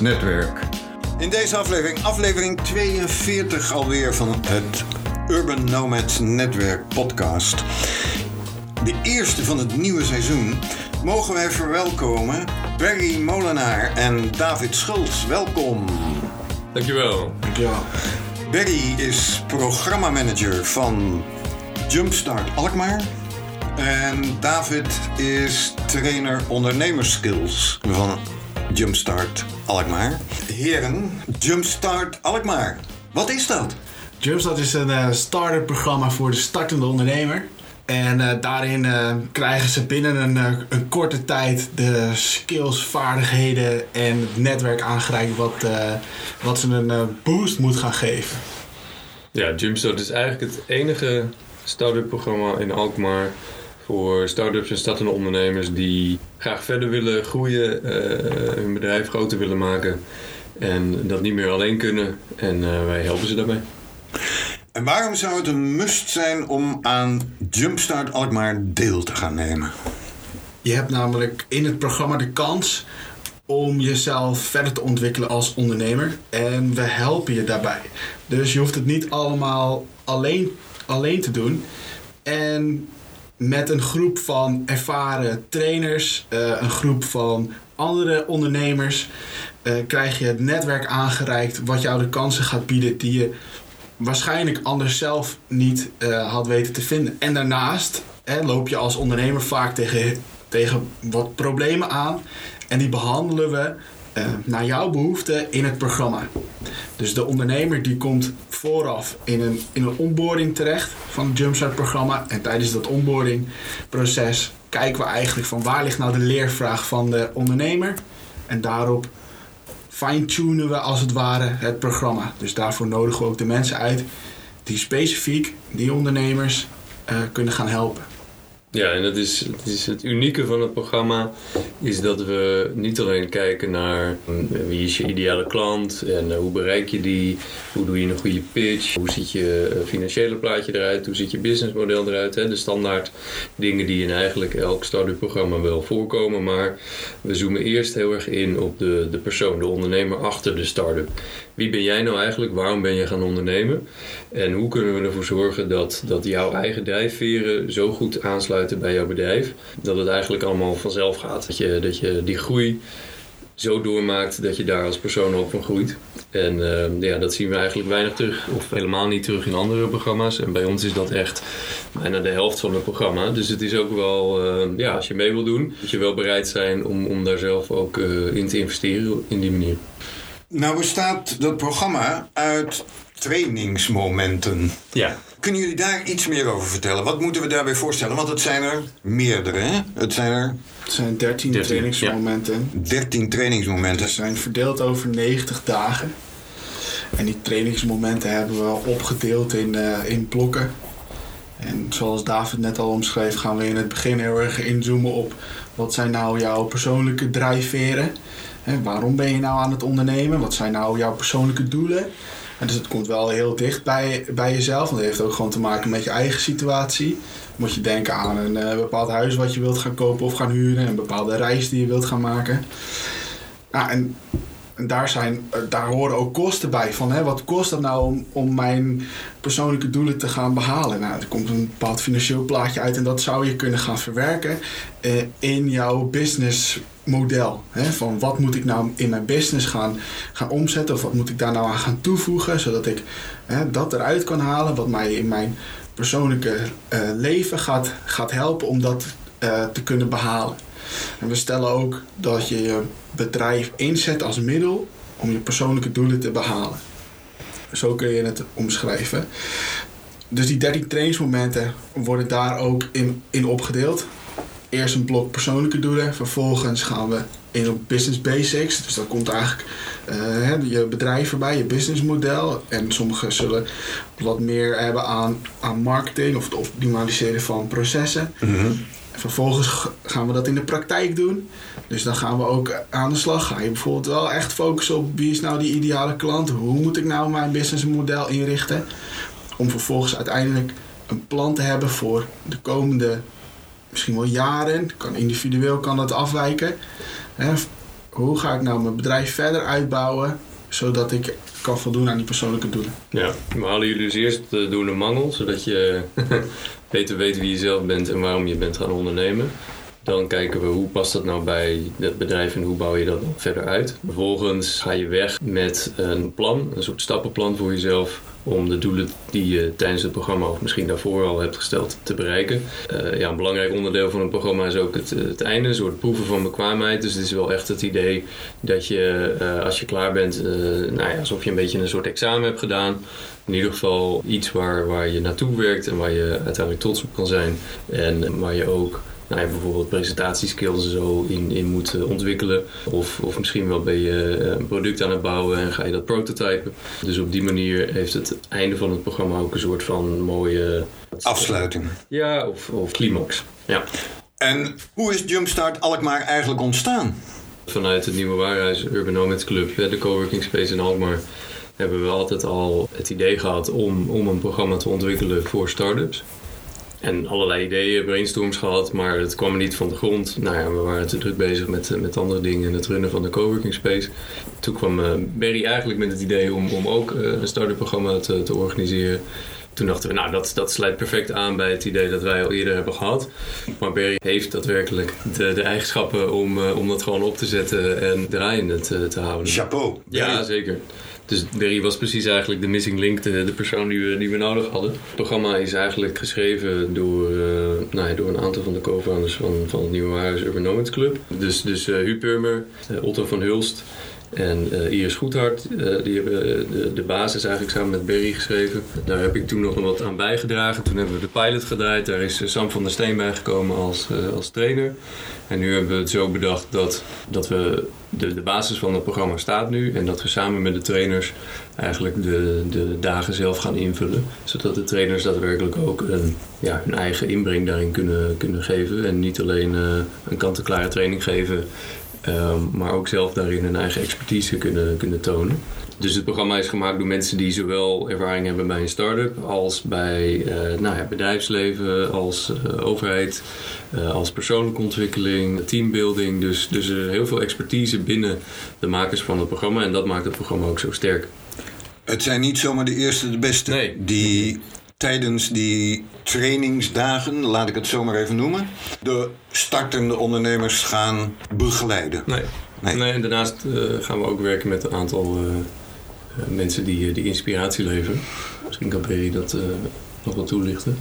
Netwerk. In deze aflevering, aflevering 42 alweer van het Urban Nomads Netwerk podcast. De eerste van het nieuwe seizoen mogen wij verwelkomen Barry Molenaar en David Schultz. Welkom. Dankjewel. Ja. Barry is programmamanager van Jumpstart Alkmaar. En David is trainer ondernemerskills van Jumpstart Alkmaar. Heren, Jumpstart Alkmaar. Wat is dat? Jumpstart is een eh, start-up programma voor de startende ondernemer. En eh, daarin eh, krijgen ze binnen een, eh, een korte tijd de skills, vaardigheden en het netwerk aangereikt wat, eh, wat ze een eh, boost moet gaan geven. Ja, Jumpstart is eigenlijk het enige start-up programma in Alkmaar voor start-ups en startende ondernemers die graag verder willen groeien, eh, hun bedrijf groter willen maken en dat niet meer alleen kunnen. En eh, wij helpen ze daarbij. En waarom zou het een must zijn om aan Jumpstart Alkmaar deel te gaan nemen? Je hebt namelijk in het programma de kans om jezelf verder te ontwikkelen als ondernemer. En we helpen je daarbij. Dus je hoeft het niet allemaal alleen, alleen te doen. En met een groep van ervaren trainers, eh, een groep van andere ondernemers, eh, krijg je het netwerk aangereikt wat jou de kansen gaat bieden die je waarschijnlijk anders zelf niet eh, had weten te vinden. En daarnaast hè, loop je als ondernemer vaak tegen, tegen wat problemen aan. En die behandelen we naar jouw behoeften in het programma. Dus de ondernemer die komt vooraf in een, in een onboarding terecht van het Jumpstart programma. En tijdens dat onboarding proces kijken we eigenlijk van waar ligt nou de leervraag van de ondernemer. En daarop fine-tunen we als het ware het programma. Dus daarvoor nodigen we ook de mensen uit die specifiek die ondernemers eh, kunnen gaan helpen. Ja, en dat is, het is het unieke van het programma is dat we niet alleen kijken naar mm, wie is je ideale klant en eh, hoe bereik je die, hoe doe je een goede pitch, hoe ziet je eh, financiële plaatje eruit, hoe ziet je businessmodel eruit, hè? de standaard dingen die in eigenlijk elk start-up programma wel voorkomen, maar we zoomen eerst heel erg in op de, de persoon, de ondernemer achter de start-up. Wie ben jij nou eigenlijk? Waarom ben je gaan ondernemen? En hoe kunnen we ervoor zorgen dat, dat jouw eigen drijfveren zo goed aansluiten bij jouw bedrijf, dat het eigenlijk allemaal vanzelf gaat. Dat je, dat je die groei zo doormaakt dat je daar als persoon ook van groeit. En eh, ja, dat zien we eigenlijk weinig terug, of helemaal niet terug in andere programma's. En bij ons is dat echt bijna de helft van het programma. Dus het is ook wel, eh, ja, als je mee wil doen, moet je wel bereid zijn om, om daar zelf ook eh, in te investeren in die manier. Nou bestaat dat programma uit trainingsmomenten. Ja, Kunnen jullie daar iets meer over vertellen? Wat moeten we daarbij voorstellen? Want het zijn er meerdere, hè? Het zijn er Het zijn 13 13, trainingsmomenten. 13 trainingsmomenten. Ze zijn verdeeld over 90 dagen. En die trainingsmomenten hebben we opgedeeld in, eh, in blokken. En zoals David net al omschreef, gaan we in het begin heel erg inzoomen op wat zijn nou jouw persoonlijke drijfveren. Waarom ben je nou aan het ondernemen? Wat zijn nou jouw persoonlijke doelen? En dus het komt wel heel dicht bij, bij jezelf. Want het heeft ook gewoon te maken met je eigen situatie. Moet je denken aan een eh, bepaald huis wat je wilt gaan kopen of gaan huren. Een bepaalde reis die je wilt gaan maken. En, en daar, zijn, eh, daar horen ook kosten bij. Van, hè, wat kost het nou om, om mijn persoonlijke doelen te gaan behalen? Nou, er komt een bepaald financieel plaatje uit. En dat zou je kunnen gaan verwerken eh, in jouw Hè? Van wat moet ik nou in mijn business gaan, gaan omzetten? Of wat moet ik daar nou aan gaan toevoegen? Zodat ik hè, dat eruit kan halen. Wat mij in mijn persoonlijke eh, leven gaat, gaat helpen om dat eh, te kunnen behalen. En we stellen ook dat je je bedrijf inzet als middel om je persoonlijke doelen te behalen. Zo kun je het omschrijven. Dus die 13 trainingsmomenten worden daar ook in, in opgedeeld. Eerst een blok persoonlijke doelen, vervolgens gaan we in op business basics. Dus dat komt eigenlijk eh, je bedrijf erbij, je businessmodel. En sommigen zullen wat meer hebben aan, aan marketing of het optimaliseren van processen. Vervolgens g- gaan we dat in de praktijk doen. Dus dan gaan we ook aan de slag. Ga je bijvoorbeeld wel echt focussen op wie is nou die ideale klant? Hoe moet ik nou mijn businessmodel inrichten? Om vervolgens uiteindelijk een plan te hebben voor de komende misschien wel jaren. Kan individueel kan dat afwijken. Hè, hoe ga ik nou mijn bedrijf verder uitbouwen zodat ik kan voldoen aan die persoonlijke doelen. Ja, we halen jullie dus eerst de mangel, zodat je beter weet wie je zelf bent en waarom je bent gaan ondernemen. Dan kijken we hoe past dat nou bij het bedrijf en hoe bouw je dat dan verder uit. Vervolgens ga je weg met een plan, een soort stappenplan voor jezelf om de doelen die je tijdens het programma of misschien daarvoor al hebt gesteld te bereiken. Uh, ja, een belangrijk onderdeel van het programma is ook het, het einde, een soort proeven van bekwaamheid. Dus het is wel echt het idee dat je uh, als je klaar bent, uh, nou ja, alsof je een beetje een soort examen hebt gedaan. In ieder geval iets waar, waar je naartoe werkt en waar je uiteindelijk trots op kan zijn. En waar je ook nou ja, bijvoorbeeld presentatieskills en zo in, in moet ontwikkelen. Of, of misschien wel ben je een product aan het bouwen en ga je dat prototypen. Dus op die manier heeft het einde van het programma ook een soort van mooie... Afsluiting. Ja, of, of climax. Ja. En hoe is Jumpstart Alkmaar eigenlijk ontstaan? Vanuit het Nieuwe Waarhuis Urban Nomads Club, de coworking space in Alkmaar, hebben we altijd al het idee gehad om, om een programma te ontwikkelen voor start-ups. En allerlei ideeën, brainstorms gehad, maar het kwam niet van de grond. Nou ja, we waren te druk bezig met, met andere dingen en het runnen van de coworking space. Toen kwam uh, Barry eigenlijk met het idee om, om ook uh, een start-up programma te, te organiseren. Toen dachten we, nou, dat, dat sluit perfect aan bij het idee dat wij al eerder hebben gehad. Maar Barry heeft daadwerkelijk de, de eigenschappen om, uh, om dat gewoon op te zetten en draaiende te, te houden. Chapeau. Ja, zeker. Dus Barry was precies eigenlijk de missing link, de, de persoon die we, die we nodig hadden. Het programma is eigenlijk geschreven door, uh, nou ja, door een aantal van de co-founders van, van het Nieuwe Waarhuis Urban Nomads Club. Dus, dus uh, Huub Purmer, uh, Otto van Hulst en Iris Goedhart. die hebben de, de basis eigenlijk samen met Barry geschreven. Daar heb ik toen nog wat aan bijgedragen. Toen hebben we de pilot gedraaid. Daar is Sam van der Steen bijgekomen als, als trainer. En nu hebben we het zo bedacht dat, dat we de, de basis van het programma staat nu. En dat we samen met de trainers eigenlijk de, de dagen zelf gaan invullen. Zodat de trainers daadwerkelijk ook een, ja, hun eigen inbreng daarin kunnen, kunnen geven. En niet alleen een kant-en-klare training geven. Um, maar ook zelf daarin hun eigen expertise kunnen, kunnen tonen. Dus het programma is gemaakt door mensen die zowel ervaring hebben bij een start-up als bij uh, nou ja, bedrijfsleven, als uh, overheid, uh, als persoonlijke ontwikkeling, teambuilding. Dus, dus heel veel expertise binnen de makers van het programma en dat maakt het programma ook zo sterk. Het zijn niet zomaar de eerste de beste nee. die tijdens die trainingsdagen, laat ik het zomaar even noemen, de startende ondernemers gaan begeleiden. Nee. Nee. nee en daarnaast gaan we ook werken met een aantal mensen die, die inspiratie leveren. Misschien kan Perry dat uh, nog wat toelichten.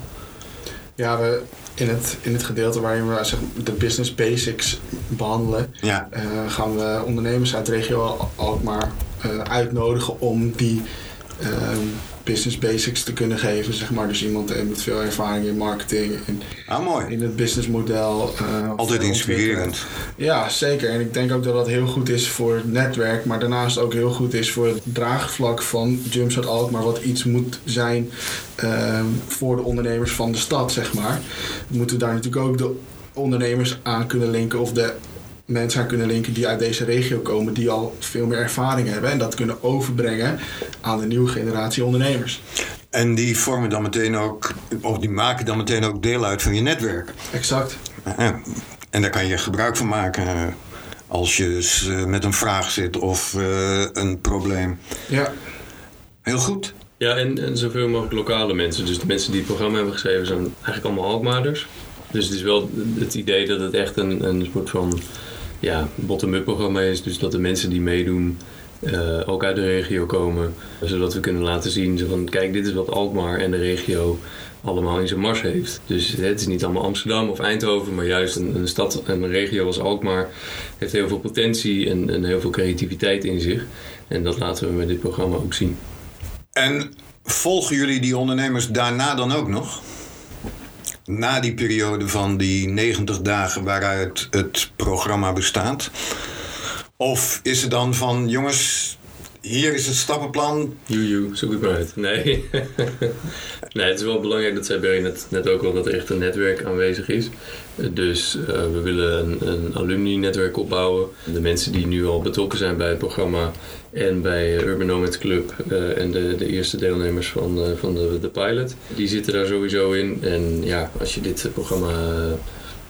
Ja, we, in, het, in het gedeelte waarin we zeg, de business basics behandelen, ja. uh, gaan we ondernemers uit de regio Alkmaar uh, uitnodigen om die business basics te kunnen geven. Zeg maar. Dus iemand met veel ervaring in marketing en ah, mooi. in het businessmodel. Uh, Altijd inspirerend. Ja, zeker. En ik denk ook dat dat heel goed is voor het netwerk, maar daarnaast ook heel goed is voor het draagvlak van Jumpstart Alkmaar, wat iets moet zijn uh, voor de ondernemers van de stad, zeg maar. We moeten daar natuurlijk ook de ondernemers aan kunnen linken of de mensen aan kunnen linken die uit deze regio komen, die al veel meer ervaring hebben en dat kunnen overbrengen aan de nieuwe generatie ondernemers. En die vormen dan meteen ook, of die maken dan meteen ook deel uit van je netwerk. Exact. En daar kan je gebruik van maken als je met een vraag zit of uh, een probleem. Ja. Heel goed. Ja, en, en zoveel mogelijk lokale mensen. Dus de mensen die het programma hebben geschreven zijn eigenlijk allemaal Alkmaarders. Dus het is wel het idee dat het echt een, een soort van ja, bottom-up programma is. Dus dat de mensen die meedoen uh, ook uit de regio komen. Zodat we kunnen laten zien van kijk, dit is wat Alkmaar en de regio allemaal in zijn mars heeft. Dus het is niet allemaal Amsterdam of Eindhoven, maar juist een, een stad en een regio als Alkmaar heeft heel veel potentie en, en heel veel creativiteit in zich. En dat laten we met dit programma ook zien. En volgen jullie die ondernemers daarna dan ook nog? Na die periode van die 90 dagen waaruit het programma bestaat? Of is het dan van, jongens, hier is het stappenplan. Joejoe, zoek het maar uit. Nee. nee, het is wel belangrijk, dat zei Barry net, net ook wel, dat er echt een netwerk aanwezig is. Dus uh, we willen een, een alumni-netwerk opbouwen. De mensen die nu al betrokken zijn bij het programma en bij Urban Nomads Club uh, en de, de eerste deelnemers van, uh, van de, de pilot, die zitten daar sowieso in. En ja, als je dit programma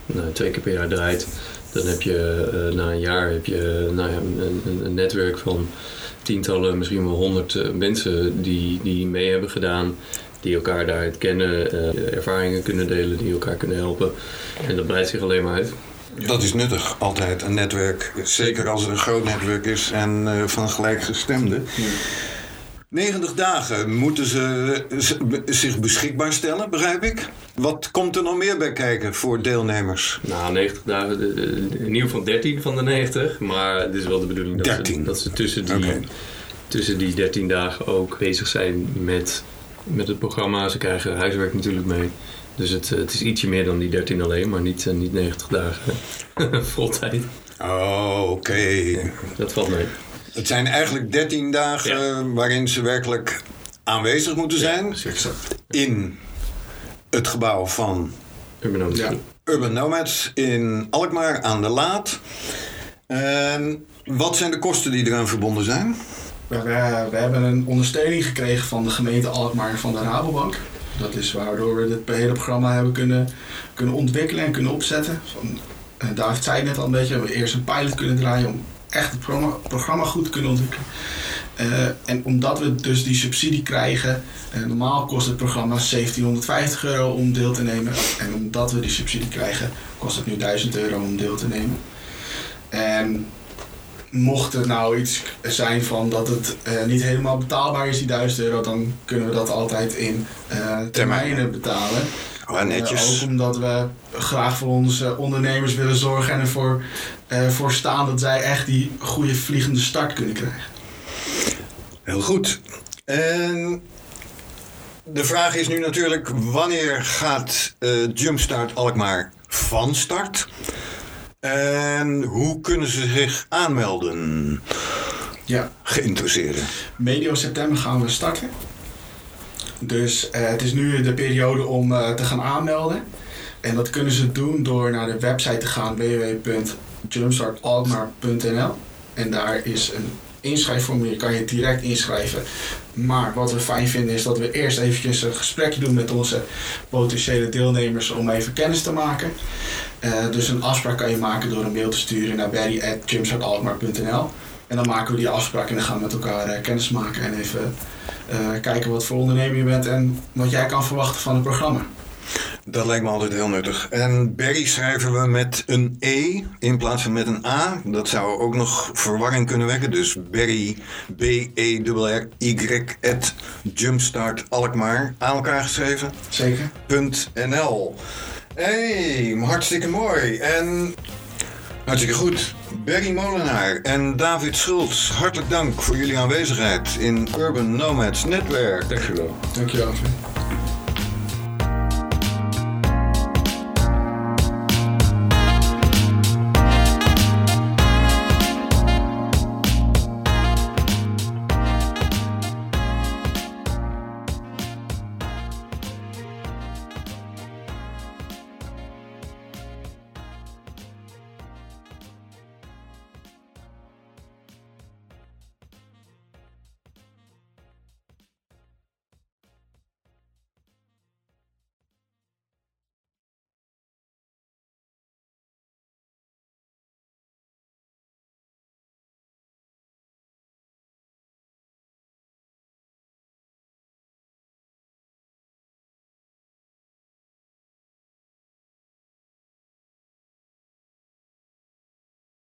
nou, twee keer per jaar draait, Dan heb je eh, na een jaar heb je, nou een, een, een netwerk van tientallen, misschien wel honderd eh, mensen die, die mee hebben gedaan. Die elkaar daaruit kennen, eh, ervaringen kunnen delen, die elkaar kunnen helpen. En dat breidt zich alleen maar uit. Dat is nuttig, altijd, een netwerk. Zeker als het een groot netwerk is en eh, van gelijkgestemden. 90 dagen moeten ze zich beschikbaar stellen, begrijp ik. Wat komt er nog meer bij kijken voor deelnemers? Nou, 90 dagen, in ieder geval 13 van de 90. Maar het is wel de bedoeling dat, 13. Ze, dat ze tussen die, tussen die 13 dagen ook bezig zijn met, met het programma. Ze krijgen huiswerk natuurlijk mee. Dus het, eh, het is ietsje meer dan die 13 alleen, maar niet, eh, niet 90 dagen vol tijd. Oh, oké. Dat valt mee. Het zijn eigenlijk 13 dagen waarin ze werkelijk aanwezig moeten zijn Exact. in het gebouw van Urban Nomads Ja. Urban Nomads in Alkmaar aan de Laat. En wat zijn de kosten die eraan verbonden zijn? We, hebben een ondersteuning gekregen van de gemeente Alkmaar en van de Rabobank. Dat is waardoor we dit hele programma hebben kunnen, kunnen ontwikkelen en kunnen opzetten. Van, eh, David zei net al een beetje, we eerst een pilot kunnen draaien om echt het programma, goed te kunnen ontwikkelen. Eh, en omdat we dus die subsidie krijgen, eh, normaal kost het programma 1750 euro om deel te nemen. En omdat we die subsidie krijgen, kost het nu 1000 euro om deel te nemen. En mocht het nou iets zijn van dat het eh, niet helemaal betaalbaar is, die 1000 euro, dan kunnen we dat altijd in eh, termijnen betalen. Oh, Eh, netjes. ook omdat we graag voor onze ondernemers willen zorgen en ervoor eh, voor staan dat zij echt die goede vliegende start kunnen krijgen. Heel goed. En de vraag is nu natuurlijk: wanneer gaat eh, Jumpstart Alkmaar van start? En hoe kunnen ze zich aanmelden? Ja, Geïnteresseerden. medio september gaan we starten. Dus eh, het is nu de periode om eh, te gaan aanmelden. En dat kunnen ze doen door naar de website te gaan www.jumpstartalkmaar.nl En daar is een inschrijfformulier, kan je direct inschrijven. Maar wat we fijn vinden is dat we eerst eventjes een gesprekje doen met onze potentiële deelnemers om even kennis te maken. Eh, dus een afspraak kan je maken door een mail te sturen naar barry.jumpstartalkmaar.nl En dan maken we die afspraak en dan gaan we met elkaar eh, kennis maken en even eh, kijken wat voor ondernemer je bent en wat jij kan verwachten van het programma. Dat lijkt me altijd heel nuttig. En Berry schrijven we met een E in plaats van met een A. Dat zou ook nog verwarring kunnen wekken. Dus Berry, B-E-R-R-Y, at Jumpstart Alkmaar, aan elkaar geschreven. Zeker. .nl. Hey, hartstikke mooi. En hartstikke goed. Berry Molenaar en David Schultz, hartelijk dank voor jullie aanwezigheid in Urban Nomads Netwerk. Dankjewel. Dankjewel.